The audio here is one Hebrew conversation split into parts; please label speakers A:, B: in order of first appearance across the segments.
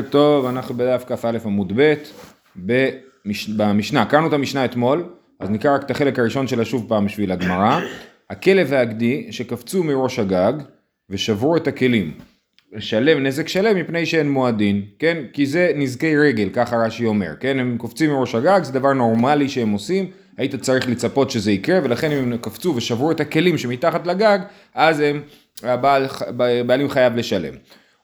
A: טוב, אנחנו בדף כ"א עמוד ב' במש... במשנה, קראנו את המשנה אתמול, אז נקרא רק את החלק הראשון שלה שוב פעם בשביל הגמרא. הכלב והגדי שקפצו מראש הגג ושברו את הכלים. שלם נזק שלם מפני שאין מועדין, כן? כי זה נזקי רגל, ככה רש"י אומר, כן? הם קופצים מראש הגג, זה דבר נורמלי שהם עושים, היית צריך לצפות שזה יקרה, ולכן אם הם קפצו ושברו את הכלים שמתחת לגג, אז הם, הבעל, הבעלים חייב לשלם.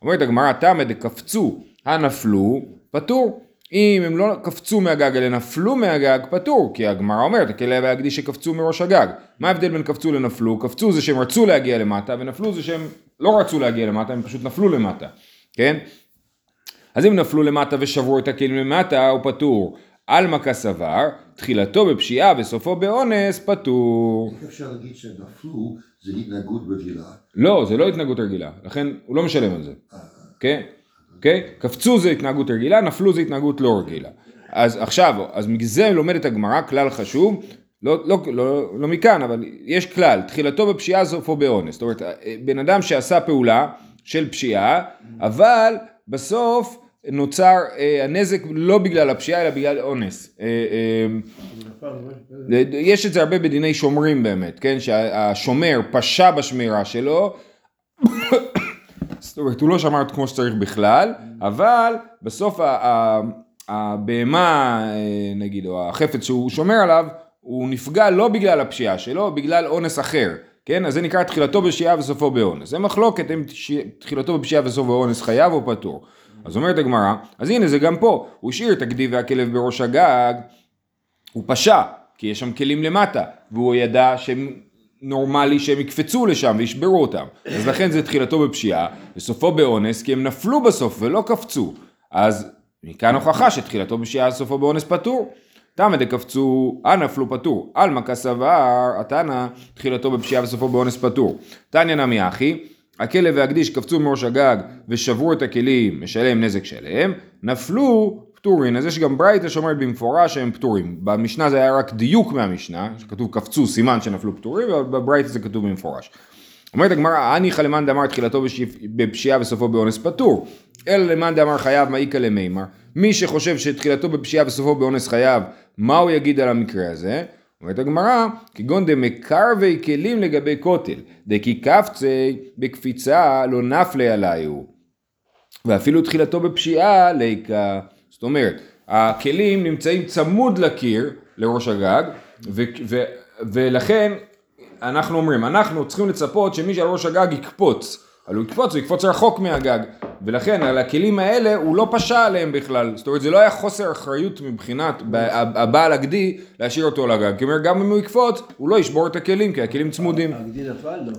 A: אומרת הגמרא, תמא דקפצו הנפלו, פטור. אם הם לא קפצו מהגג אלא נפלו מהגג, פטור. כי הגמרא אומרת, הכלב והגדי שקפצו מראש הגג. מה ההבדל בין קפצו לנפלו? קפצו זה שהם רצו להגיע למטה, ונפלו זה שהם לא רצו להגיע למטה, הם פשוט נפלו למטה, כן? אז אם נפלו למטה ושברו את הכלים למטה, הוא פטור. עלמא כסבר, תחילתו בפשיעה וסופו באונס, פטור.
B: איך אפשר להגיד שנפלו זה התנהגות רגילה?
A: לא, זה לא התנהגות רגילה, לכן הוא לא משלם על זה. כן? אוקיי? קפצו זה התנהגות רגילה, נפלו זה התנהגות לא רגילה. אז עכשיו, אז מזה לומדת הגמרא כלל חשוב, לא, לא, לא, לא מכאן, אבל יש כלל, תחילתו בפשיעה סופו באונס. זאת אומרת, בן אדם שעשה פעולה של פשיעה, אבל בסוף נוצר אה, הנזק לא בגלל הפשיעה אלא בגלל אונס. אה, אה, יש את זה הרבה בדיני שומרים באמת, כן? שהשומר פשע בשמירה שלו זאת אומרת הוא לא שמר כמו שצריך בכלל, אבל בסוף הבהמה נגיד או החפץ שהוא שומר עליו הוא נפגע לא בגלל הפשיעה שלו, בגלל אונס אחר, כן? אז זה נקרא תחילתו בפשיעה וסופו באונס. זה מחלוקת אם תחילתו בפשיעה וסופו באונס חייב או פטור. אז אומרת הגמרא, אז הנה זה גם פה, הוא השאיר את הגדי והכלב בראש הגג, הוא פשע, כי יש שם כלים למטה, והוא ידע שהם נורמלי שהם יקפצו לשם וישברו אותם. אז לכן זה תחילתו בפשיעה, וסופו באונס, כי הם נפלו בסוף ולא קפצו. אז מכאן הוכחה שתחילתו בפשיעה וסופו באונס פטור. תמא דקפצו, אה נפלו פטור. עלמא כסבר, התנא, תחילתו בפשיעה וסופו באונס פטור. תניא נמי אחי, הכלב והגדי שקפצו מראש הגג ושברו את הכלים, משלם נזק שלם, נפלו פטורין, אז יש גם ברייתא שאומרת במפורש שהם פטורים. במשנה זה היה רק דיוק מהמשנה, שכתוב קפצו סימן שנפלו פטורים, אבל בברייתא זה כתוב במפורש. אומרת הגמרא, הניחא למאן דאמר תחילתו בפשיעה וסופו באונס פטור, אלא למאן דאמר חייב מאי איכא למימר. מי שחושב שתחילתו בפשיעה וסופו באונס חייב, מה הוא יגיד על המקרה הזה? אומרת הגמרא, כגון דמקרבי כלים לגבי כותל, דכי קפצי בקפיצה לא נפלי עלייהו. ואפילו תחילתו בפשיעה ליקה. זאת אומרת, הכלים נמצאים צמוד לקיר, לראש הגג, ו- ו- ולכן אנחנו אומרים, אנחנו צריכים לצפות שמי שעל ראש הגג יקפוץ. אבל הוא יקפוץ, הוא יקפוץ רחוק מהגג. ולכן על הכלים האלה הוא לא פשע עליהם בכלל. זאת אומרת זה לא היה חוסר אחריות מבחינת הבעל הגדי להשאיר אותו לגג. כי אומר גם אם הוא יקפוץ הוא לא ישבור את הכלים כי הכלים צמודים.
C: הגדי נפל לא.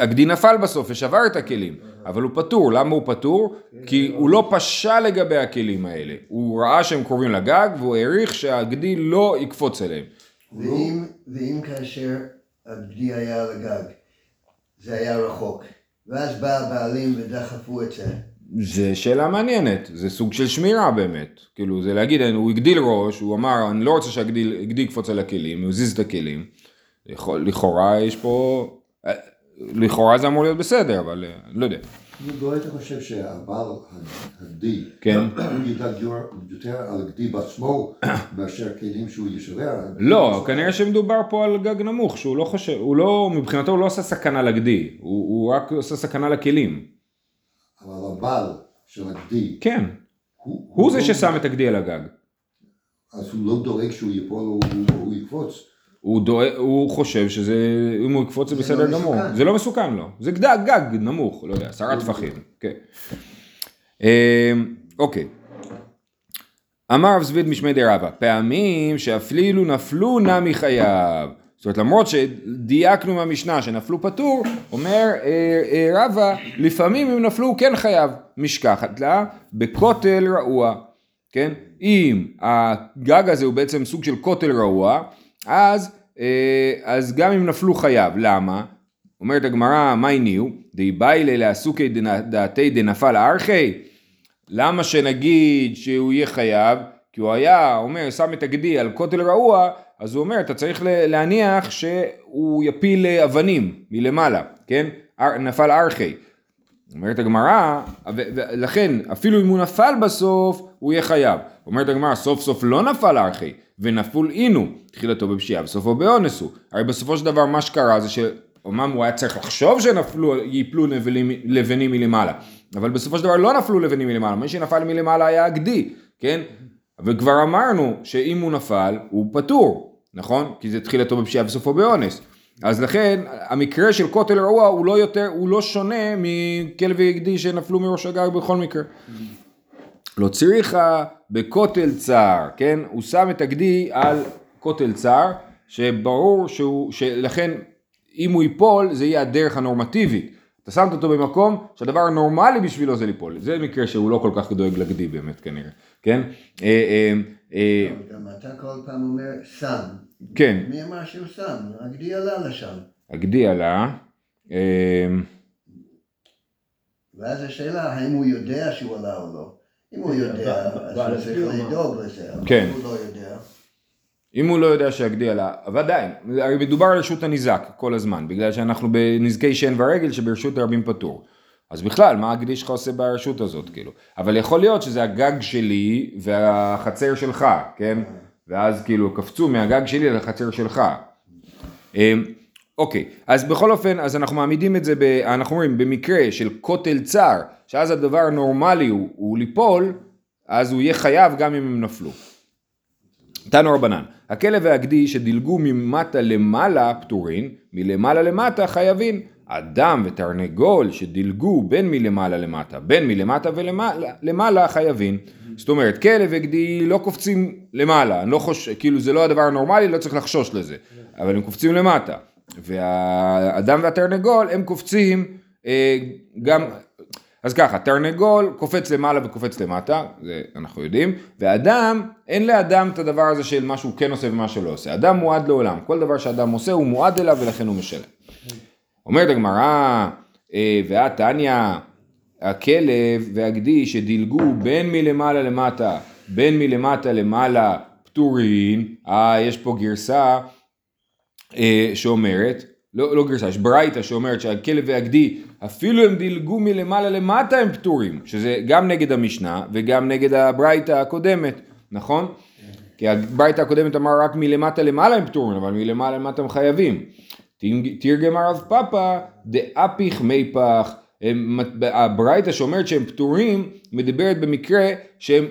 A: הגדי נפל בסוף ושבר את הכלים. אבל הוא פטור. למה הוא פטור? כי הוא לא פשע לגבי הכלים האלה. הוא ראה שהם קרובים לגג והוא העריך שהגדי לא יקפוץ אליהם.
B: ואם, ואם כאשר הגדי היה על הגג, זה היה רחוק, ואז בא הבעלים ודחפו את זה,
A: זה שאלה מעניינת, זה סוג של שמירה באמת, כאילו זה להגיד, הוא הגדיל ראש, הוא אמר אני לא רוצה שהגדי יקפוץ על הכלים, הוא הזיז את הכלים, יכול, לכאורה יש פה, לכאורה זה אמור להיות בסדר, אבל אני לא יודע.
B: לא היית חושב שהבעל הגדי,
A: כן.
B: הוא ידאג יותר על הגדי בעצמו מאשר כלים שהוא ישבר?
A: לא, כנראה שמדובר פה על גג נמוך, שהוא לא חושב, הוא לא, מבחינתו הוא לא עושה סכנה לגדי, הוא רק עושה סכנה לכלים.
B: אבל הבעל של הגדי,
A: כן,
B: הוא,
A: הוא זה
B: לא-
A: ששם את הגדי על הגג.
B: אז הוא לא דואג שהוא ייפול או הוא- הוא יקפוץ.
A: הוא, דואג, הוא חושב שזה, אם הוא יקפוץ זה
B: זה
A: בסדר
B: לא
A: גמור.
B: מסוכן.
A: זה לא מסוכן לו. זה גג, גג נמוך, לא יודע, עשרה
B: לא
A: טפחים. כן. אמ, אוקיי. אמר רב זביד משמי דרבא, פעמים שאפילו נפלו נמי חייב. זאת אומרת למרות שדייקנו מהמשנה שנפלו פטור, אומר אה, אה, רבא, לפעמים אם נפלו כן חייב. משכחת לה, בכותל רעוע. כן? אם הגג הזה הוא בעצם סוג של כותל רעוע, אז, אה, אז גם אם נפלו חייב. למה? אומרת הגמרא, מה הניעו? די באי לעסוקי דעתי דנפל ארכי? למה שנגיד שהוא יהיה חייב? כי הוא היה אומר, שם את הגדי על כותל רעוע, אז הוא אומר, אתה צריך להניח שהוא יפיל אה, אבנים מלמעלה, כן? נפל ארכי. אומרת הגמרא, ולכן אפילו אם הוא נפל בסוף, הוא יהיה חייב. אומרת הגמרא, סוף סוף לא נפל ארכי, ונפול אינו, תחילתו בפשיעה וסופו באונס הוא. הרי בסופו של דבר מה שקרה זה שאומנם הוא היה צריך לחשוב שנפלו, ייפלו לבנים, לבנים מלמעלה, אבל בסופו של דבר לא נפלו לבנים מלמעלה, מי שנפל מלמעלה היה הגדי, כן? וכבר אמרנו שאם הוא נפל, הוא פטור, נכון? כי זה תחילתו בפשיעה וסופו באונס. אז לכן המקרה של כותל רעוע הוא לא יותר, הוא לא שונה מכלב ויגדי שנפלו מראש הגג בכל מקרה. לא צריכה בכותל צר, כן? הוא שם את הגדי על כותל צר, שברור שהוא, שלכן אם הוא ייפול זה יהיה הדרך הנורמטיבית. אתה שמת אותו במקום שהדבר הנורמלי בשבילו זה ליפול. זה מקרה שהוא לא כל כך דואג לגדי באמת כנראה, כן? אה, אה,
B: אה, גם אתה כל פעם אומר שם.
A: כן.
B: מי אמר שהוא שם? הגדי עלה לשם.
A: הגדי עלה.
B: ואז השאלה האם הוא יודע שהוא עלה או לא. אם הוא יודע, אז הוא צריך לדאוג לזה.
A: כן.
B: אם הוא לא יודע.
A: אם הוא לא יודע שהגדי עלה, עדיין, הרי מדובר על רשות הניזק כל הזמן, בגלל שאנחנו בנזקי שן ורגל שברשות הרבים פטור. אז בכלל, מה הגדי שלך עושה ברשות הזאת, כאילו? אבל יכול להיות שזה הגג שלי והחצר שלך, כן? ואז כאילו קפצו מהגג שלי לחצר שלך. אמ, אוקיי, אז בכל אופן, אז אנחנו מעמידים את זה, ב, אנחנו אומרים, במקרה של כותל צר, שאז הדבר הנורמלי הוא, הוא ליפול, אז הוא יהיה חייב גם אם הם נפלו. תנו רבנן, הכלב והגדי שדילגו ממטה למעלה פטורין, מלמעלה למטה חייבים. אדם ותרנגול שדילגו בין מלמעלה למטה, בין מלמטה ולמעלה חייבים. זאת אומרת, כלב וגדי לא קופצים למעלה, אני לא חוש... כאילו זה לא הדבר הנורמלי, לא צריך לחשוש לזה, אבל הם קופצים למטה. והאדם והתרנגול הם קופצים אה, גם, אז ככה, תרנגול קופץ למעלה וקופץ למטה, זה אנחנו יודעים, ואדם, אין לאדם את הדבר הזה של מה שהוא כן עושה ומה שלא עושה. אדם מועד לעולם, כל דבר שאדם עושה הוא מועד אליו ולכן הוא משלם. אומרת הגמרא, אה, והתניא, הכלב והגדי שדילגו בין מלמעלה למטה, בין מלמטה למעלה פטורין, אה, יש פה גרסה אה, שאומרת, לא, לא גרסה, יש ברייתא שאומרת שהכלב והגדי, אפילו הם דילגו מלמעלה למטה הם פטורים, שזה גם נגד המשנה וגם נגד הברייתא הקודמת, נכון? כי הברייתא הקודמת אמר רק מלמטה למעלה הם פטורים, אבל מלמעלה למטה הם חייבים. תרגם הרב פאפא דאפיך מי פח, הברייתא שאומרת שהם פטורים, מדברת במקרה שהם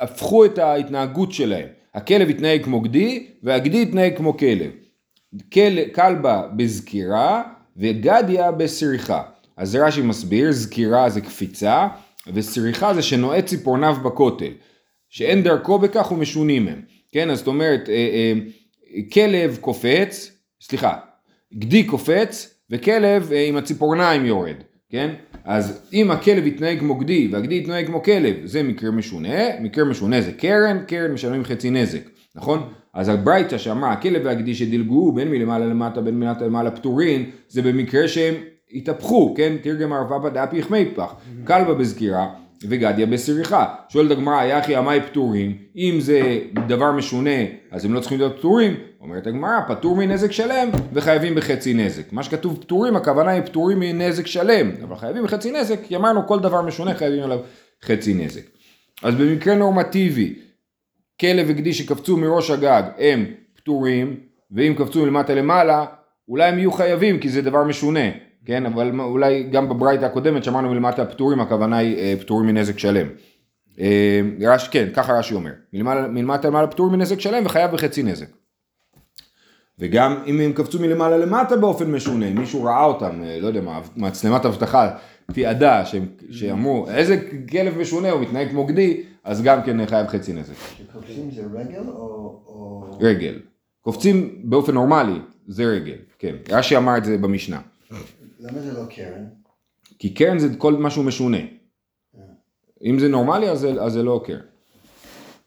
A: הפכו את ההתנהגות שלהם. הכלב התנהג כמו גדי והגדי התנהג כמו כלב. כל, כלבה בזקירה וגדיה בסריחה. אז רש"י מסביר, זקירה זה קפיצה וסריחה זה שנועד ציפורניו בכותל. שאין דרכו בכך ומשונים הם. כן, אז זאת אומרת, אה, אה, כלב קופץ, סליחה, גדי קופץ וכלב אה, עם הציפורניים יורד, כן? אז אם הכלב יתנהג כמו גדי והגדי יתנהג כמו כלב, זה מקרה משונה, מקרה משונה זה קרן, קרן משלמים חצי נזק, נכון? אז הברייתא שאמרה הכלב והגדי שדילגו בין מלמעלה למטה בין מלמטה למעלה פטורין, זה במקרה שהם התהפכו, כן? תרגם ערבה דאפי יחמי פח, כלבה בזקירה וגדיה בסריחה. שואלת הגמרא, יחי עמי פטורים, אם זה דבר משונה, אז הם לא צריכים להיות פטורים? אומרת הגמרא, פטור מנזק שלם וחייבים בחצי נזק. מה שכתוב פטורים, הכוונה היא פטורים מנזק שלם, אבל חייבים בחצי נזק, כי אמרנו כל דבר משונה חייבים עליו חצי נזק. אז במקרה נורמטיבי, כלב וגדי שקפצו מראש הגג הם פטורים, ואם קפצו מלמטה למעלה, אולי הם יהיו חייבים כי זה דבר משונה. כן, אבל אולי גם בברייתא הקודמת שאמרנו מלמטה הפטורים, הכוונה היא אה, פטורים מנזק שלם. אה, רש, כן, ככה רש"י אומר, מלמטה, למעלה פטור מנזק שלם וחייב בחצי נזק. וגם אם הם קפצו מלמעלה למטה באופן משונה, מישהו ראה אותם, אה, לא יודע מה, מצלמת אבטחה תיעדה, שאמרו איזה כלב משונה, הוא מתנהג כמו גדי, אז גם כן חייב חצי נזק.
B: שקופצים זה רגל או...
A: רגל. קופצים באופן נורמלי, זה רגל, כן. רש"י אמר את זה במשנה.
B: למה זה לא קרן?
A: כי קרן זה כל משהו משונה. אם זה נורמלי אז זה, אז זה לא קרן.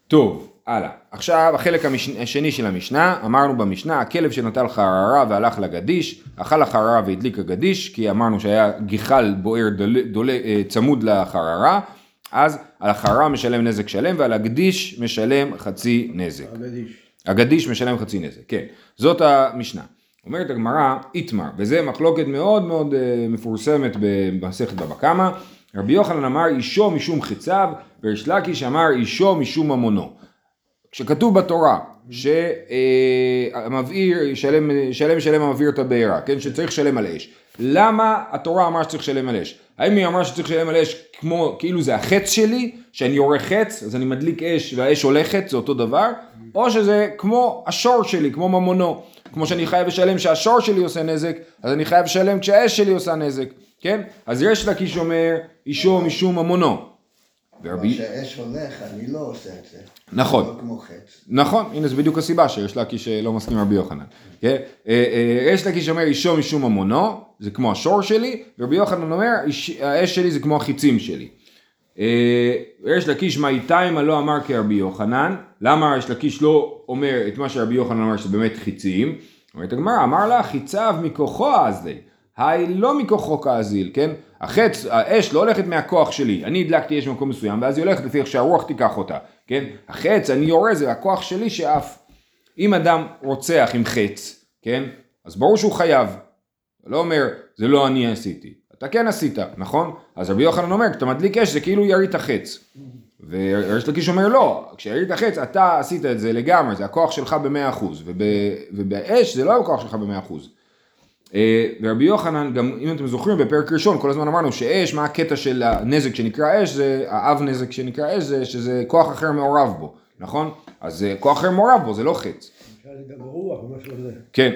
A: טוב, הלאה. עכשיו החלק המש... השני של המשנה, אמרנו במשנה, הכלב שנטל חררה והלך לגדיש, אכל החררה והדליק הגדיש, כי אמרנו שהיה גיחל בוער דול... דול... אה, צמוד לחררה, אז על החררה משלם נזק שלם ועל הגדיש משלם חצי נזק.
B: הגדיש.
A: הגדיש משלם חצי נזק, כן. זאת המשנה. אומרת הגמרא, איתמר, וזה מחלוקת מאוד מאוד אה, מפורסמת במסכת בבא קמא. רבי יוחנן אמר אישו משום חציו, וריש לקיש אמר אישו משום ממונו. כשכתוב בתורה שהמבעיר ישלם, ישלם ישלם המבעיר את הבעירה, כן, שצריך לשלם על אש. למה התורה אמרה שצריך לשלם על אש? האם היא אמרה שצריך לשלם על אש כמו, כאילו זה החץ שלי, שאני יורה חץ, אז אני מדליק אש והאש הולכת, זה אותו דבר, או שזה כמו השור שלי, כמו ממונו. כמו שאני חייב לשלם שהשור שלי עושה נזק, אז אני חייב לשלם כשהאש שלי עושה נזק, כן? אז יש לקיש אומר, אישו משום ממונו.
B: ורבי... כשהאש הולך, אני לא עושה את זה.
A: נכון.
B: לא כמו חץ.
A: נכון, הנה זה בדיוק הסיבה שיש לקיש לא מסכים רבי יוחנן. כן? אה, אה, יש לקיש אומר אישו משום ממונו, זה כמו השור שלי, ורבי יוחנן אומר האש שלי זה כמו החיצים שלי. אה, יש לקיש מה איתיימה לא אמר כרבי יוחנן, למה יש לקיש לא אומר את מה שרבי יוחנן אמר שזה באמת חיצים? אומרת הגמרא, אמר לה חיציו מכוחו אזלי, היי לא מכוחו כאזיל, כן? החץ, האש לא הולכת מהכוח שלי, אני הדלקתי אש במקום מסוים ואז היא הולכת לפי איך שהרוח תיקח אותה, כן? החץ, אני יורה, זה הכוח שלי שעף. אם אדם רוצח עם חץ, כן? אז ברור שהוא חייב. לא אומר, זה לא אני עשיתי. אתה כן עשית, נכון? אז רבי יוחנן אומר, כשאתה מדליק אש זה כאילו ירית חץ. וריש לקיש אומר לא, כשירית חץ אתה עשית את זה לגמרי, זה הכוח שלך במאה אחוז, ובאש זה לא הכוח שלך במאה אחוז. אה, ורבי יוחנן, גם אם אתם זוכרים בפרק ראשון, כל הזמן אמרנו שאש, מה הקטע של הנזק שנקרא אש, זה האב נזק שנקרא אש, זה שזה כוח אחר מעורב בו, נכון? אז כוח אחר מעורב בו, זה לא חץ. כן.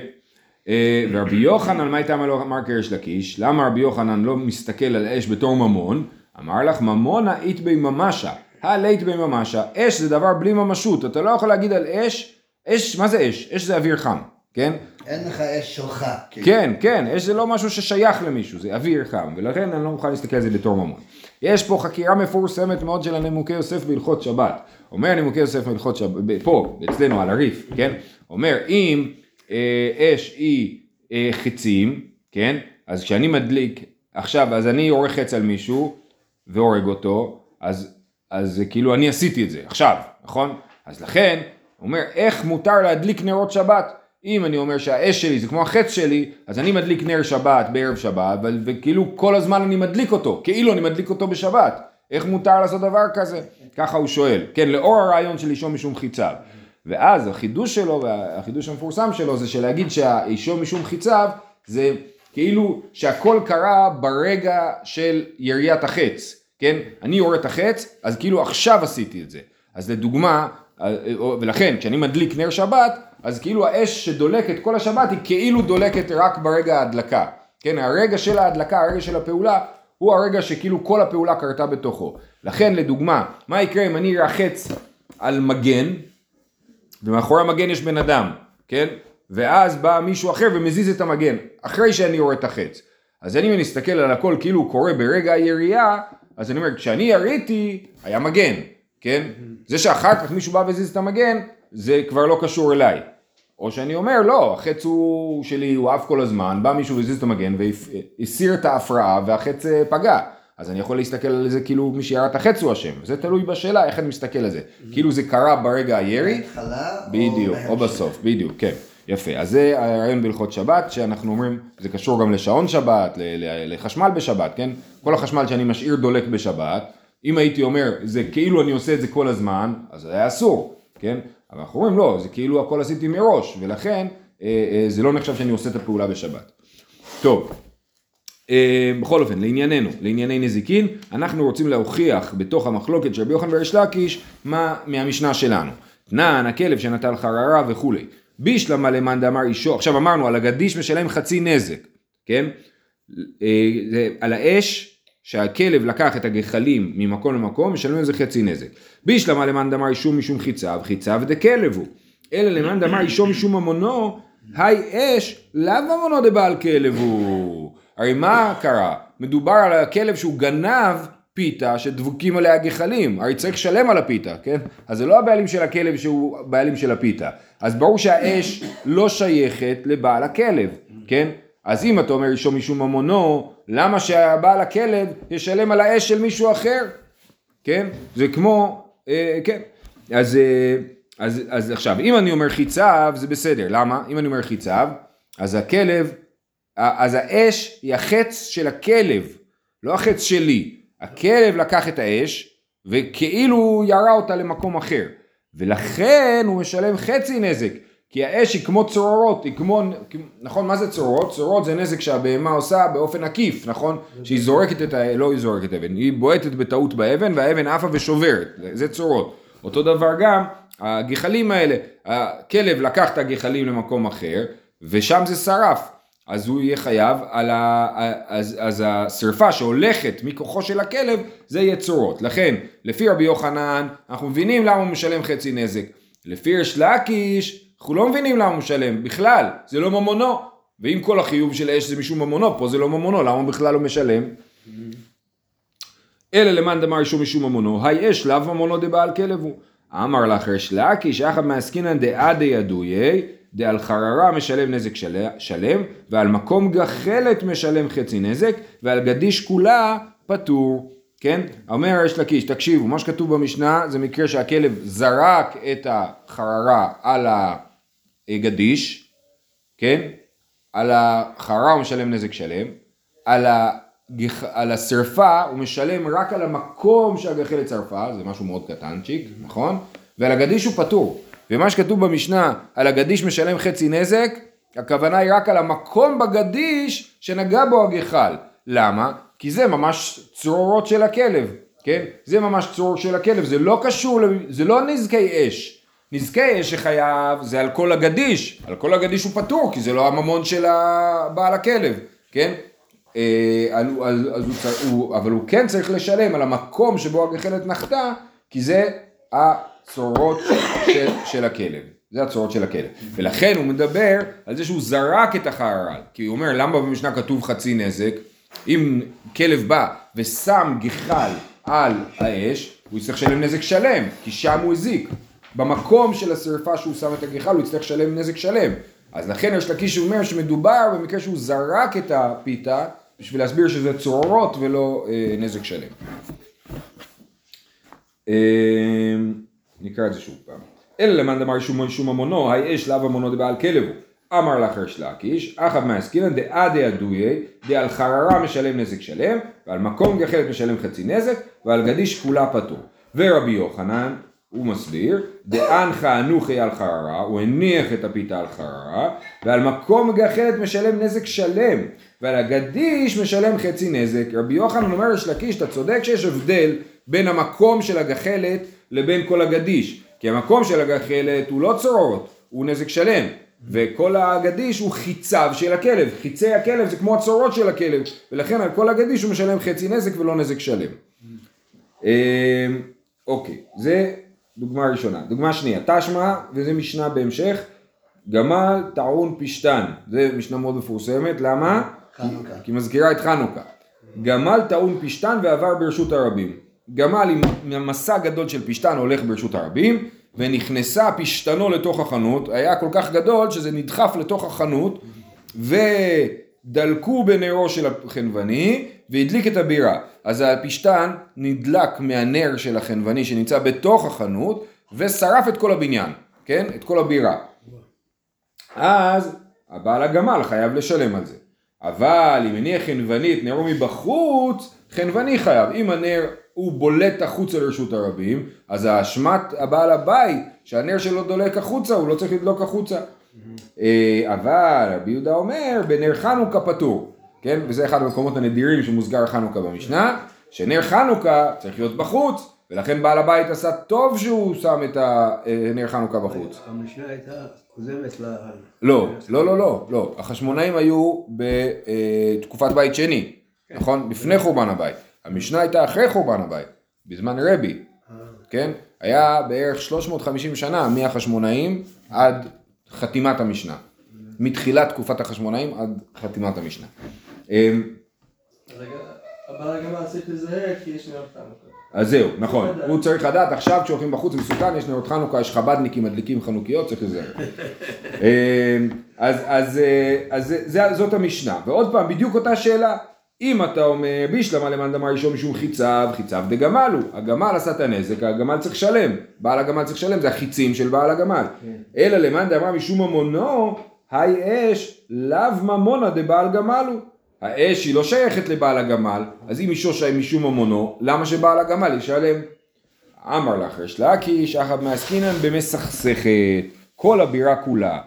A: אה, ורבי יוחנן, מה הייתה אמר קרש לקיש? למה רבי יוחנן לא מסתכל על אש בתור ממון? אמר לך ממונה אית בי ממשה, הלית בי ממשה, אש זה דבר בלי ממשות, אתה לא יכול להגיד על אש, אש, מה זה אש? אש זה אוויר חם, כן?
B: אין לך אש שלך.
A: כאילו. כן, כן, אש זה לא משהו ששייך למישהו, זה אוויר חם, ולכן אני לא מוכן להסתכל על זה בתור ממון. יש פה חקירה מפורסמת מאוד של הנימוקי יוסף בהלכות שבת. אומר נימוקי יוסף בהלכות שבת, פה, אצלנו על הריף, כן? אומר, אם אש היא אה, חצים, כן? אז כשאני מדליק, עכשיו, אז אני יורה חץ על מישהו והורג אותו, אז, אז כאילו אני עשיתי את זה, עכשיו, נכון? אז לכן, הוא אומר, איך מותר להדליק נרות שבת? אם אני אומר שהאש שלי זה כמו החץ שלי, אז אני מדליק נר שבת בערב שבת, וכאילו כל הזמן אני מדליק אותו, כאילו אני מדליק אותו בשבת. איך מותר לעשות דבר כזה? ככה הוא שואל. כן, לאור הרעיון של אישו משום חיציו. ואז החידוש שלו, והחידוש המפורסם שלו, זה שלהגיד שהאישו משום חיציו, זה כאילו שהכל קרה ברגע של יריית החץ. כן? אני יורה את החץ, אז כאילו עכשיו עשיתי את זה. אז לדוגמה, ולכן כשאני מדליק נר שבת, אז כאילו האש שדולקת כל השבת היא כאילו דולקת רק ברגע ההדלקה. כן, הרגע של ההדלקה, הרגע של הפעולה, הוא הרגע שכאילו כל הפעולה קרתה בתוכו. לכן לדוגמה, מה יקרה אם אני ארחץ על מגן, ומאחורי המגן יש בן אדם, כן? ואז בא מישהו אחר ומזיז את המגן, אחרי שאני יורה את החץ. אז אני מסתכל על הכל כאילו הוא קורה ברגע הירייה, אז אני אומר, כשאני יריתי, היה מגן, כן? זה שאחר כך מישהו בא והזיז את המגן, זה כבר לא קשור אליי. או שאני אומר, לא, החץ הוא שלי, הוא עף כל הזמן, בא מישהו והזיז את המגן והסיר את ההפרעה והחץ אה, פגע. אז אני יכול להסתכל על זה כאילו מי שירה את החץ הוא אשם. זה תלוי בשאלה איך אני מסתכל על זה. כאילו זה קרה ברגע הירי. בדיוק, או בסוף, בדיוק, כן. יפה, אז זה הרעיון בהלכות שבת, שאנחנו אומרים, זה קשור גם לשעון שבת, לחשמל בשבת, כן? כל החשמל שאני משאיר דולק בשבת, אם הייתי אומר, זה כאילו אני עושה את זה כל הזמן, אז זה היה אסור, כן? אבל אנחנו אומרים, לא, זה כאילו הכל עשיתי מראש, ולכן אה, אה, זה לא נחשב שאני עושה את הפעולה בשבת. טוב, בכל אופן, לענייננו, לענייני נזיקין, אנחנו רוצים להוכיח בתוך המחלוקת של רבי יוחנן וריש לקיש, מה מהמשנה שלנו. תנן, הכלב שנטל חררה וכולי. בישלמה למאן דאמר אישו, עכשיו אמרנו על הגדיש משלם חצי נזק, כן? אה, על האש שהכלב לקח את הגחלים ממקום למקום, משלמים על זה חצי נזק. בישלמה למאן דאמר אישו משום חיציו, חיציו דכלב הוא. אלא למאן דאמר אישו משום ממונו, היי אש לאו ממונו דבעל כלב הוא. הרי מה קרה? מדובר על הכלב שהוא גנב פיתה שדבוקים עליה גחלים, הרי צריך לשלם על הפיתה, כן? אז זה לא הבעלים של הכלב שהוא בעלים של הפיתה. אז ברור שהאש לא שייכת לבעל הכלב, כן? אז אם אתה אומר אישו משום ממונו, למה שהבעל הכלב ישלם על האש של מישהו אחר? כן? זה כמו, אה, כן. אז, אה, אז, אז עכשיו, אם אני אומר חיציו, זה בסדר. למה? אם אני אומר חיציו, אז הכלב, אז האש היא החץ של הכלב, לא החץ שלי. הכלב לקח את האש וכאילו ירה אותה למקום אחר, ולכן הוא משלם חצי נזק, כי האש היא כמו צרורות, היא כמו, נכון, מה זה צרורות? צרורות זה נזק שהבהמה עושה באופן עקיף, נכון? שהיא זורקת את ה... לא היא זורקת אבן, היא בועטת בטעות באבן והאבן עפה ושוברת, זה צרורות. אותו דבר גם, הגחלים האלה, הכלב לקח את הגחלים למקום אחר, ושם זה שרף. אז הוא יהיה חייב על ה... אז, אז השרפה שהולכת מכוחו של הכלב זה יהיה צורות. לכן, לפי רבי יוחנן, אנחנו מבינים למה הוא משלם חצי נזק. לפי ריש לקיש, אנחנו לא מבינים למה הוא משלם, בכלל, זה לא ממונו. ואם כל החיוב של אש זה משום ממונו, פה זה לא ממונו, למה הוא בכלל לא משלם? אלא למאן דמר אישו משום ממונו, היי אש לאו ממונו דבעל כלב הוא. אמר לך ריש לקיש, אחת מעסקינן דעה דידויי, דעל חררה משלם נזק שלם, ועל מקום גחלת משלם חצי נזק, ועל גדיש כולה פטור. כן? אומר יש לקיש, תקשיבו, מה שכתוב במשנה זה מקרה שהכלב זרק את החררה על הגדיש, כן? על החררה הוא משלם נזק שלם, על, הגח... על השרפה הוא משלם רק על המקום שהגחלת שרפה, זה משהו מאוד קטנצ'יק, נכון? ועל הגדיש הוא פטור. ומה שכתוב במשנה על הגדיש משלם חצי נזק, הכוונה היא רק על המקום בגדיש שנגע בו הגחל. למה? כי זה ממש צרורות של הכלב, כן? זה ממש צרור של הכלב, זה לא קשור, זה לא נזקי אש. נזקי אש שחייב זה על כל הגדיש, על כל הגדיש הוא פטור, כי זה לא הממון של בעל הכלב, כן? אה, אז, אז הוא, הוא, אבל הוא כן צריך לשלם על המקום שבו הגחלת נחתה, כי זה הצורות של, של הכלב. זה הצורות של הכלב. ולכן הוא מדבר על זה שהוא זרק את החרל. כי הוא אומר, למה במשנה כתוב חצי נזק? אם כלב בא ושם גחל על האש, הוא יצטרך לשלם נזק שלם, כי שם הוא הזיק. במקום של השרפה שהוא שם את הגחל, הוא יצטרך לשלם נזק שלם. אז לכן יש לקיש אומר שמדובר במקרה שהוא זרק את הפיתה, בשביל להסביר שזה צרורות ולא אה, נזק שלם. אה, נקרא את זה שוב פעם. אלא למאן דמר שום שום ממונו, היי אש לאו ממונו דבעל כלבו. אמר לך ריש לקיש, אחא מעסקינן דאה דאדויה, דעל חררה משלם נזק שלם, ועל מקום גחלת משלם חצי נזק, ועל גדיש כולה פטור. ורבי יוחנן, הוא מסביר, דאנך אנוכי על חררה, הוא הניח את הפיתה על חררה, ועל מקום גחלת משלם נזק שלם, ועל הגדיש משלם חצי נזק. רבי יוחנן אומר לריש לקיש, אתה צודק שיש הבדל בין המקום של הגחלת לבין כל הגדיש. כי המקום של הגחלת הוא לא צרורות, הוא נזק שלם. וכל הגדיש הוא חיציו של הכלב, חיצי הכלב זה כמו הצורות של הכלב, ולכן על כל הגדיש הוא משלם חצי נזק ולא נזק שלם. אמ, אוקיי, זה דוגמה ראשונה. דוגמה שנייה, תשמע, וזה משנה בהמשך, גמל טעון פשתן, זה משנה מאוד מפורסמת, למה?
B: חנוכה.
A: כי מזכירה את חנוכה. גמל טעון פשתן ועבר ברשות הרבים. גמל עם מסע גדול של פשתן הולך ברשות הרבים, ונכנסה פשתנו לתוך החנות, היה כל כך גדול שזה נדחף לתוך החנות, ודלקו בנרו של החנווני, והדליק את הבירה. אז הפשתן נדלק מהנר של החנווני שנמצא בתוך החנות, ושרף את כל הבניין, כן? את כל הבירה. אז הבעל הגמל חייב לשלם על זה. אבל אם הניח חנווני את נרו מבחוץ, חנווני חייב. אם הנר הוא בולט החוצה לרשות הרבים, אז האשמת הבעל הבית שהנר שלו דולק החוצה, הוא לא צריך לדלוק החוצה. אה, אבל רבי יהודה אומר, בנר חנוכה פטור, כן? וזה אחד המקומות הנדירים שמוסגר חנוכה במשנה, שנר חנוכה צריך להיות בחוץ, ולכן בעל הבית עשה טוב שהוא שם את נר חנוכה בחוץ.
B: המשנה הייתה קודמת ל...
A: לא, לא, לא, לא, לא. החשמונאים היו בתקופת בית שני, נכון? לפני חורבן הבית. המשנה הייתה אחרי חורבן הבית, בזמן רבי, כן? היה בערך 350 שנה מהחשמונאים עד חתימת המשנה. מתחילת תקופת החשמונאים עד חתימת המשנה.
C: אמ, אבל גם צריך לזהה כי יש נרות חנוכה.
A: אז זהו, נכון, הוא צריך לדעת עכשיו כשהולכים בחוץ מסוכן, יש נרות חנוכה, יש חבדניקים מדליקים חנוכיות, צריך לזהר. אמ, אז אה, זאת המשנה, ועוד פעם, בדיוק אותה שאלה, אם אתה אומר בישלמה למאן דמר ראשון משום חיציו, חיציו דגמל הוא, הגמל עשה את הנזק, הגמל צריך לשלם, בעל הגמל צריך לשלם, זה החיצים של בעל הגמל. כן. אלא למאן דמר משום ממונו, היי אש לאו ממונה דבעל גמל הוא. האש היא לא שייכת לבעל הגמל, אז אם אישו שי משום ממונו, למה שבעל הגמל ישלם? אמר לך ריש לקיש, אחת מעסקינן במסכסכת, כל הבירה כולה.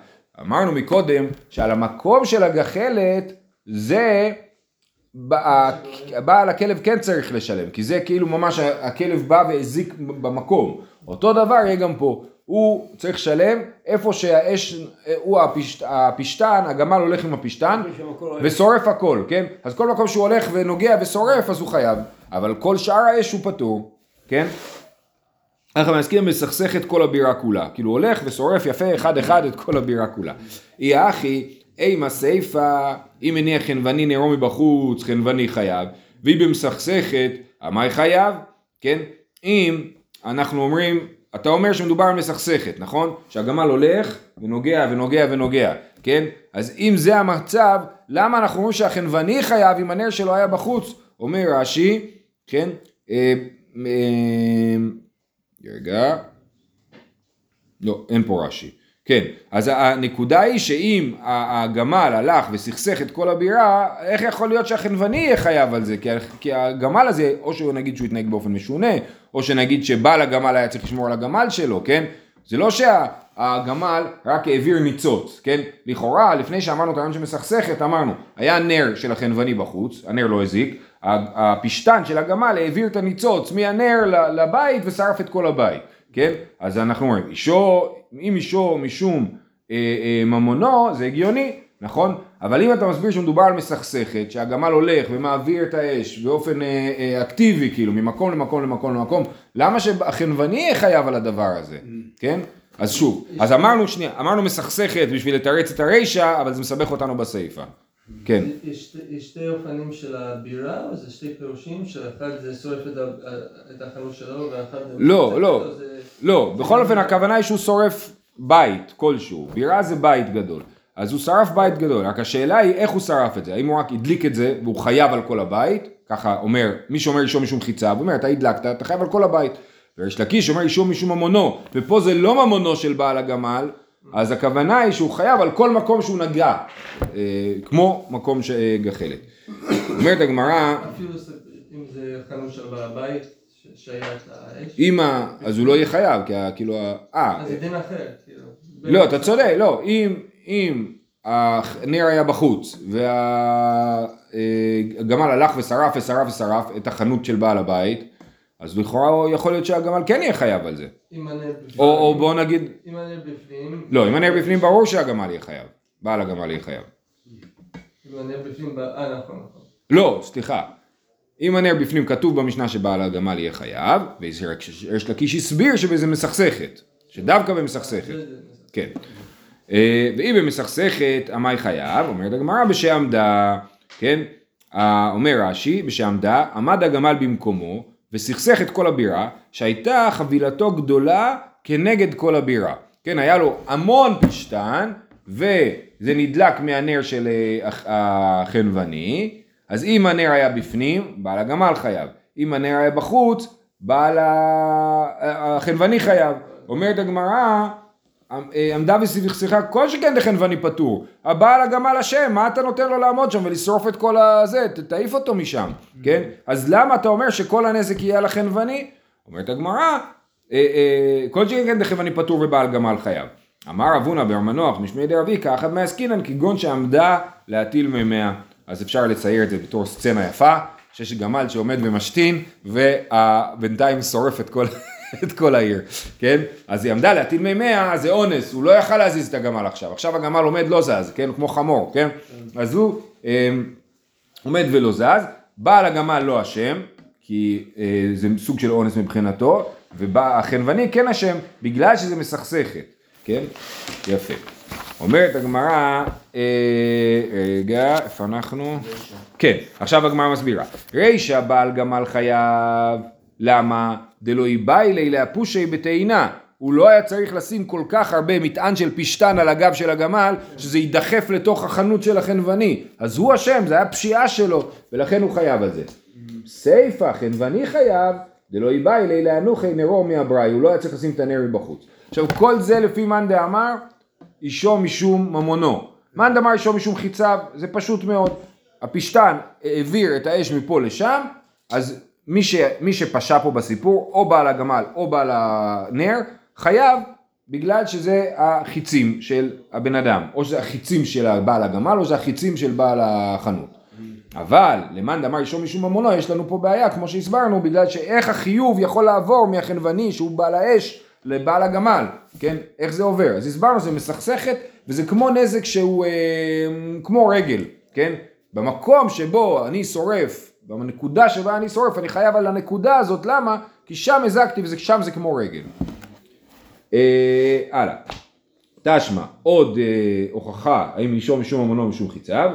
A: אמרנו מקודם שעל המקום של הגחלת זה בעל הכלב כן צריך לשלם, כי זה כאילו ממש הכלב בא והזיק במקום. אותו דבר יהיה גם פה, הוא צריך לשלם איפה שהאש, הוא הפשט, הפשטן, הגמל הולך עם הפשטן ושורף הכל, כן? אז כל מקום שהוא הולך ונוגע ושורף אז הוא חייב, אבל כל שאר האש הוא פטור, כן? אנחנו מסכים מסכסך את כל הבירה כולה, כאילו הולך ושורף יפה אחד אחד את כל הבירה כולה. אי אחי, אימה סיפה, אם מניח חנווני נרו מבחוץ, חנווני חייב, והיא במסכסכת, המאי חייב, כן? אם אנחנו אומרים, אתה אומר שמדובר על מסכסכת, נכון? שהגמל הולך ונוגע ונוגע ונוגע, כן? אז אם זה המצב, למה אנחנו אומרים שהחנווני חייב אם הנר שלו היה בחוץ? אומר רש"י, כן? אה, אה, רגע. לא, אין פה רש"י. כן, אז הנקודה היא שאם הגמל הלך וסכסך את כל הבירה, איך יכול להיות שהחנווני יהיה חייב על זה? כי, הגמל הזה, או שהוא נגיד שהוא התנהג באופן משונה, או שנגיד שבעל הגמל היה צריך לשמור על הגמל שלו, כן? זה לא שהגמל רק העביר ניצוץ, כן? לכאורה, לפני שאמרנו את הרעיון שמסכסכת, אמרנו, היה נר של החנווני בחוץ, הנר לא הזיק, הפשטן של הגמל העביר את הניצוץ מהנר לבית ושרף את כל הבית, כן? אז אנחנו אומרים, אישו, אם אישו משום אה, אה, ממונו, זה הגיוני, נכון? אבל אם אתה מסביר שמדובר על מסכסכת, שהגמל הולך ומעביר את האש באופן אה, אה, אקטיבי, כאילו, ממקום למקום למקום למקום, למה שהחנווני יהיה חייב על הדבר הזה, כן? אז שוב, אז אמרנו שנייה, אמרנו מסכסכת בשביל לתרץ את הרישא, אבל זה מסבך אותנו בסיפא. כן.
C: יש שתי- יש שתי אופנים של הבירה, או זה שתי פירושים, שאחד זה שורף את החנות שלו, ואחד זה...
A: לא, לא.
C: זה-
A: לא, בכל אופן הכוונה היא שהוא שורף בית כלשהו, בירה זה בית גדול, אז הוא שרף בית גדול, רק השאלה היא איך הוא שרף את זה, האם הוא רק הדליק את זה והוא חייב על כל הבית, ככה אומר, מי שאומר אישום משום חיצה, הוא אומר אתה הדלקת, אתה חייב על כל הבית, ויש לקיש אומר אישום משום ממונו, ופה זה לא ממונו של בעל הגמל, אז הכוונה היא שהוא חייב על כל מקום שהוא נגע, אה, כמו מקום שגחלת. אומרת הגמרא,
C: אפילו אם זה חנות של בעל הבית, שהיה את האש,
A: אם ה... אז הוא לא יהיה חייב, כי כאילו, ה- אה,
C: אז זה דין אחר, כאילו.
A: לא, אתה צודק, לא, אם, אם הנר היה בחוץ והגמל הלך ושרף ושרף ושרף את החנות של בעל הבית, אז לכאורה יכול להיות שהגמל כן יהיה חייב על זה.
C: אם הנר בפנים,
A: או, או בוא נגיד,
C: אם הנר בפנים,
A: לא, אם הנר בפנים ברור שהגמל יהיה חייב, בעל הגמל יהיה חייב.
C: אם הנר בפנים, אה נכון, נכון.
A: לא, סליחה. אם הנר בפנים כתוב במשנה שבעל הגמל יהיה חייב, ויש לקיש הסביר שבזה מסכסכת, שדווקא במסכסכת. כן. אה, והיא במסכסכת, עמי חייב, אומרת הגמרא בשעמדה, כן? אומר רש"י, בשעמדה, עמד הגמל במקומו, וסכסך את כל הבירה, שהייתה חבילתו גדולה כנגד כל הבירה. כן, היה לו המון פשטן, וזה נדלק מהנר של אה, הח- החנווני, אז אם הנר היה בפנים, בעל הגמל חייב. אם הנר היה בחוץ, בעל החנווני חייב. אומרת הגמרא, עמדה וסכסכה כל שכן דחנווני פטור. הבעל הגמל אשם, מה אתה נותן לו לעמוד שם ולשרוף את כל הזה, תעיף אותו משם, כן? אז למה אתה אומר שכל הנזק יהיה על החנווני? אומרת הגמרא, אה, אה, כל שכן דחנווני פטור ובעל גמל חייב. אמר אבונה בר מנוח משמי דרביקה, אחת מעסקינן כגון שעמדה להטיל מימיה. אז אפשר לצייר את זה בתור סצנה יפה, שיש גמל שעומד ומשתין, ובינתיים שורף את כל... את כל העיר, כן? אז היא עמדה להטיל מימיה, זה אונס, הוא לא יכל להזיז את הגמל עכשיו, עכשיו הגמל עומד לא זז, כן? כמו חמור, כן? אז הוא אה, עומד ולא זז, בעל הגמל לא אשם, כי אה, זה סוג של אונס מבחינתו, והחנווני כן אשם, בגלל שזה מסכסכת, כן? יפה. אומרת הגמרא, אה, רגע, איפה אנחנו? כן, עכשיו הגמרא מסבירה. רישא בעל גמל חייב, למה? דלא איבאי לי להפושי בטעינה. הוא לא היה צריך לשים כל כך הרבה מטען של פשטן על הגב של הגמל, שזה יידחף לתוך החנות של החנווני. אז הוא אשם, זה היה פשיעה שלו, ולכן הוא חייב על זה. סיפא, חנווני חייב, דלא איבאי לי להנוחי נרו מהבראי, הוא לא היה צריך לשים את הנר מבחוץ. עכשיו כל זה לפי מאן דאמר, אישו משום ממונו. מאן דאמר אישו משום חיציו, זה פשוט מאוד. הפשתן העביר את האש מפה לשם, אז מי, ש, מי שפשע פה בסיפור, או בעל הגמל או בעל הנר, חייב בגלל שזה החיצים של הבן אדם, או שזה החיצים של בעל הגמל, או שזה החיצים של בעל החנות. אבל למאן דאמר אישו משום ממונו, יש לנו פה בעיה, כמו שהסברנו, בגלל שאיך החיוב יכול לעבור מהחנווני שהוא בעל האש לבעל הגמל, כן? איך זה עובר? אז הסברנו, זה מסכסכת, וזה כמו נזק שהוא אה, כמו רגל, כן? במקום שבו אני שורף, בנקודה שבה אני שורף, אני חייב על הנקודה הזאת, למה? כי שם הזקתי ושם זה כמו רגל. אה, הלאה. תשמע, עוד אה, הוכחה, האם אישו משום ממונו או משום חיציו,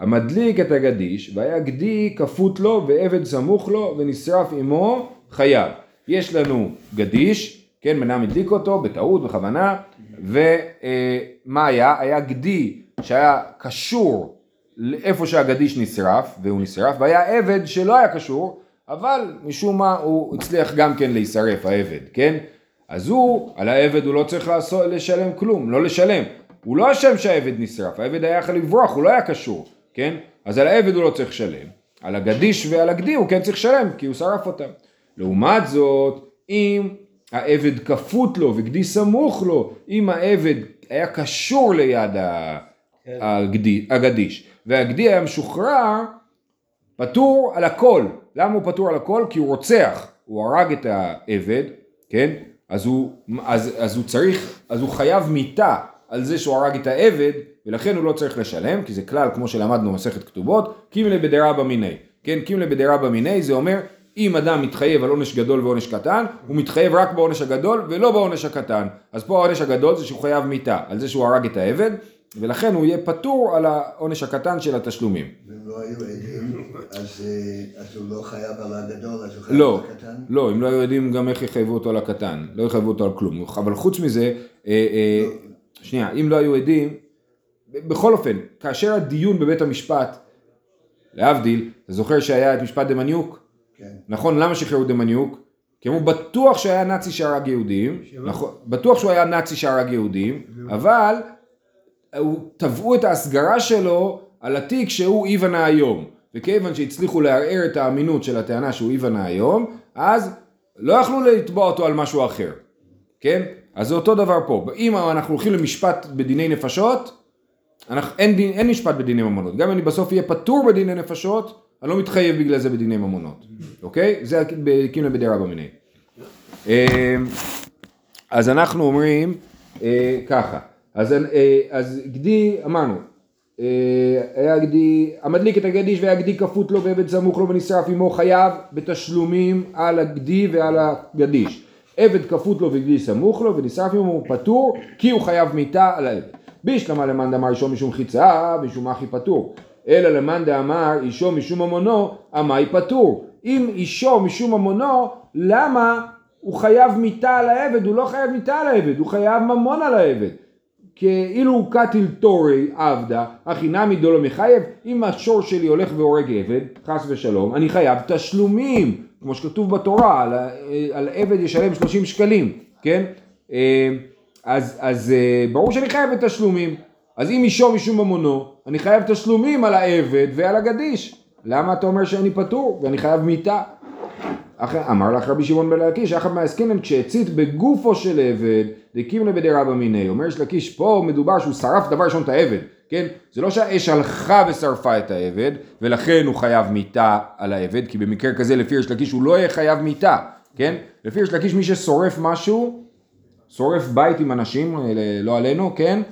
A: המדליק את הגדיש, והיה גדי כפות לו ועבד סמוך לו ונשרף עמו חייב. יש לנו גדיש, כן, אדם הדליק אותו בטעות, בכוונה, ומה היה? היה גדי שהיה קשור לאיפה שהגדיש נשרף, והוא נשרף, והיה עבד שלא היה קשור, אבל משום מה הוא הצליח גם כן להישרף, העבד, כן? אז הוא, על העבד הוא לא צריך לעשות, לשלם כלום, לא לשלם. הוא לא אשם שהעבד נשרף, העבד היה יכול לברוח, הוא לא היה קשור, כן? אז על העבד הוא לא צריך לשלם. על הגדיש ועל הגדי הוא כן צריך לשלם, כי הוא שרף אותם. לעומת זאת, אם העבד כפות לו וגדי סמוך לו, אם העבד היה קשור ליד כן. הגדי, הגדיש, והגדי היה משוחרר, פטור על הכל. למה הוא פטור על הכל? כי הוא רוצח, הוא הרג את העבד, כן? אז הוא, אז, אז הוא צריך, אז הוא חייב מיתה על זה שהוא הרג את העבד, ולכן הוא לא צריך לשלם, כי זה כלל כמו שלמדנו במסכת כתובות, קימלה בדרבא מיני. כן, קימלה בדרבא מיני זה אומר, אם אדם מתחייב על עונש גדול ועונש קטן, הוא מתחייב רק בעונש הגדול ולא בעונש הקטן. אז פה העונש הגדול זה שהוא חייב מיתה, על זה שהוא הרג את העבד, ולכן הוא יהיה פטור על העונש הקטן של התשלומים.
B: ואם לא היו עדים, אז, אה, אז הוא לא חייב על הגדול, אז הוא חייב
A: לא,
B: על הקטן?
A: לא, אם לא היו יודעים גם איך יחייבו אותו על הקטן, לא יחייבו אותו על כלום. אבל חוץ מזה,
B: לא.
A: שנייה, אם לא היו עדים, בכל אופן, כאשר הדיון בבית המשפט, להבדיל, אתה זוכר שהיה את משפט דמניוק?
B: כן.
A: נכון, למה שחררו דמניוק? כי הוא בטוח שהיה נאצי שהרג יהודים, נכון, בטוח שהוא היה נאצי שהרג יהודים, אבל תבעו את ההסגרה שלו על התיק שהוא איוון היום, וכיוון שהצליחו לערער את האמינות של הטענה שהוא איוון היום, אז לא יכלו לתבוע אותו על משהו אחר, כן? אז זה אותו דבר פה, אם אנחנו הולכים למשפט בדיני נפשות, אנחנו, אין, דין, אין משפט בדיני ממונות, גם אם אני בסוף אהיה פטור בדיני נפשות, אני לא מתחייב בגלל זה בדיני ממונות, אוקיי? זה קימלה בדירה במיני. אה, אז אנחנו אומרים אה, ככה, אז, אה, אז גדי, אמרנו, היה גדי, המדליק את הגדיש והיה גדי כפות לו ועבד סמוך לו ונשרף עמו חייב בתשלומים על הגדי ועל הגדיש. עבד כפות לו וגדי סמוך לו ונשרף עמו פטור כי הוא חייב מיתה על העבד. בישלמה למאן דאמר אישו משום חיצה משום אחי פטור. אלא למאן דאמר אישו משום ממונו עמי פטור. אם אישו משום ממונו למה הוא חייב מיתה על העבד? הוא לא חייב מיתה על העבד, הוא חייב ממון על העבד. כאילו הוא קטיל תורי עבדה, הכי נמי דולו מחייב, אם השור שלי הולך והורג עבד, חס ושלום, אני חייב תשלומים, כמו שכתוב בתורה, על, על עבד ישלם 30 שקלים, כן? אז, אז אה, ברור שאני חייב את תשלומים. אז אם אישו משום ממונו, אני חייב תשלומים על העבד ועל הגדיש. למה אתה אומר שאני פטור ואני חייב מיתה? אמר לך רבי שמעון בן לקיש, אחת מהעסקינן כשהצית בגופו של עבד, דקים לבדי רבא מיני. אומר יש לקיש, פה מדובר שהוא שרף דבר ראשון את העבד, כן? זה לא שהאש הלכה ושרפה את העבד, ולכן הוא חייב מיתה על העבד, כי במקרה כזה לפי יש לקיש הוא לא יהיה חייב מיתה, כן? לפי יש לקיש מי ששורף משהו, שורף בית עם אנשים, לא עלינו, כן?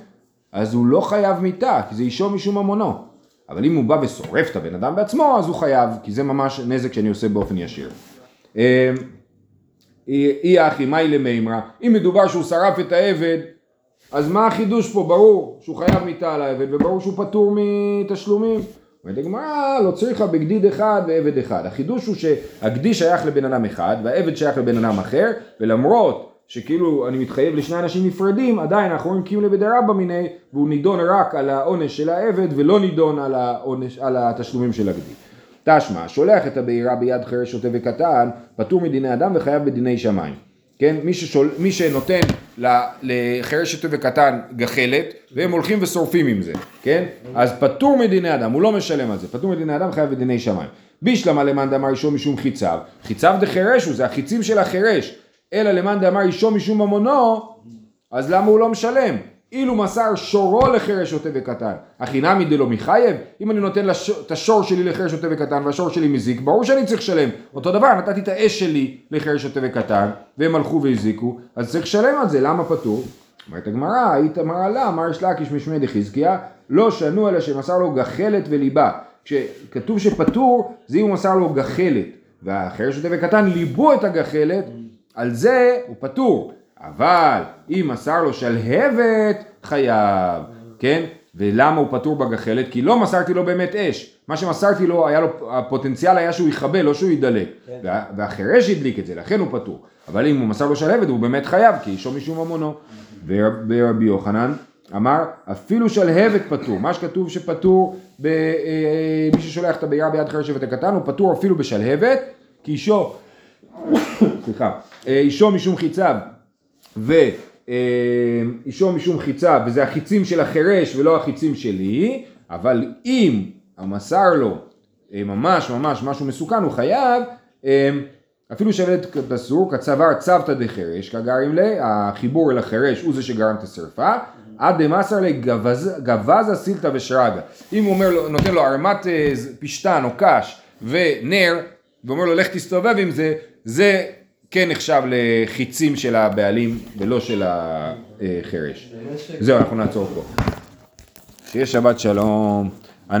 A: אז הוא לא חייב מיתה, כי זה אישו משום ממונו. אבל אם הוא בא ושורף את הבן אדם בעצמו, אז הוא חייב, כי זה ממש נזק שאני עושה באופן ישיר. אי אחי מאי למימרא, אם מדובר שהוא שרף את העבד, אז מה החידוש פה? ברור שהוא חייב מיתה על העבד, וברור שהוא פטור מתשלומים. אומרת הגמרא, לא צריכה בגדיד אחד ועבד אחד. החידוש הוא שהגדי שייך לבן אדם אחד, והעבד שייך לבן אדם אחר, ולמרות שכאילו אני מתחייב לשני אנשים נפרדים, עדיין אנחנו רואים קיום לבדרבא מיני, והוא נידון רק על העונש של העבד, ולא נידון על, העונש, על התשלומים של הגדי. תשמע, שולח את הבעירה ביד חירש שוטה וקטן, פטור מדיני אדם וחייב בדיני שמיים. כן? מי, ששול, מי שנותן ל- לחירש שוטה וקטן גחלת, והם הולכים ושורפים עם זה, כן? אז פטור מדיני אדם, הוא לא משלם על זה, פטור מדיני אדם חייב בדיני שמיים. בישלמה למאן דאמר אישו משום חיציו, חיציו דחירש הוא, זה החיצים של החירש, אלא למאן דאמר אישו משום ממונו, אז למה הוא לא משלם? אילו מסר שורו לחירש שוטה וקטן, הכי נמי דלא מחייב? אם אני נותן לש... את השור שלי לחירש שוטה וקטן והשור שלי מזיק, ברור שאני צריך לשלם. אותו דבר, נתתי את האש שלי לחירש שוטה וקטן, והם הלכו והזיקו, אז צריך לשלם על זה, למה פטור? אומרת הגמרא, היית אמרה לה, אמר יש לקיש משמי דחזקיה, לא שנו אלא שמסר לו גחלת וליבה. כשכתוב שפטור, זה אם הוא מסר לו גחלת, והחירש שוטה וקטן ליבו את הגחלת, על זה הוא פטור. אבל אם מסר לו שלהבת, חייב, כן? ולמה הוא פטור בגחלת? כי לא מסרתי לו באמת אש. מה שמסרתי לו, היה לו, הפוטנציאל היה שהוא יכבה, לא שהוא ידלק. וה- והחירש הדליק את זה, לכן הוא פטור. אבל אם הוא מסר לו שלהבת, הוא באמת חייב, כי אישו משום ממונו. ורב- ורבי יוחנן אמר, אפילו שלהבת פטור. מה שכתוב שפטור, ב- אה, מי ששולח את הבירה ביד חירש שבט הקטן, הוא פטור אפילו בשלהבת, כי אישו, סליחה, אה, אישו משום חיציו. ואישו משום חיצה, וזה החיצים של החירש ולא החיצים שלי, אבל אם המסר לו אה, ממש ממש משהו מסוכן, הוא חייב, אה, אפילו שלט פסוק, כצוואר צוותא דחירש, כגרים לה, החיבור אל החירש הוא זה שגרם את השרפה, עד דמסר לי גבזה סילתא ושרגא. אם הוא אומר לו, נותן לו ערמת אה, פשתן או קש ונר, ואומר לו לך תסתובב עם זה, זה כן נחשב לחיצים של הבעלים ולא של החירש.
C: בנשק
A: זהו, אנחנו נעצור פה. שיהיה שבת שלום.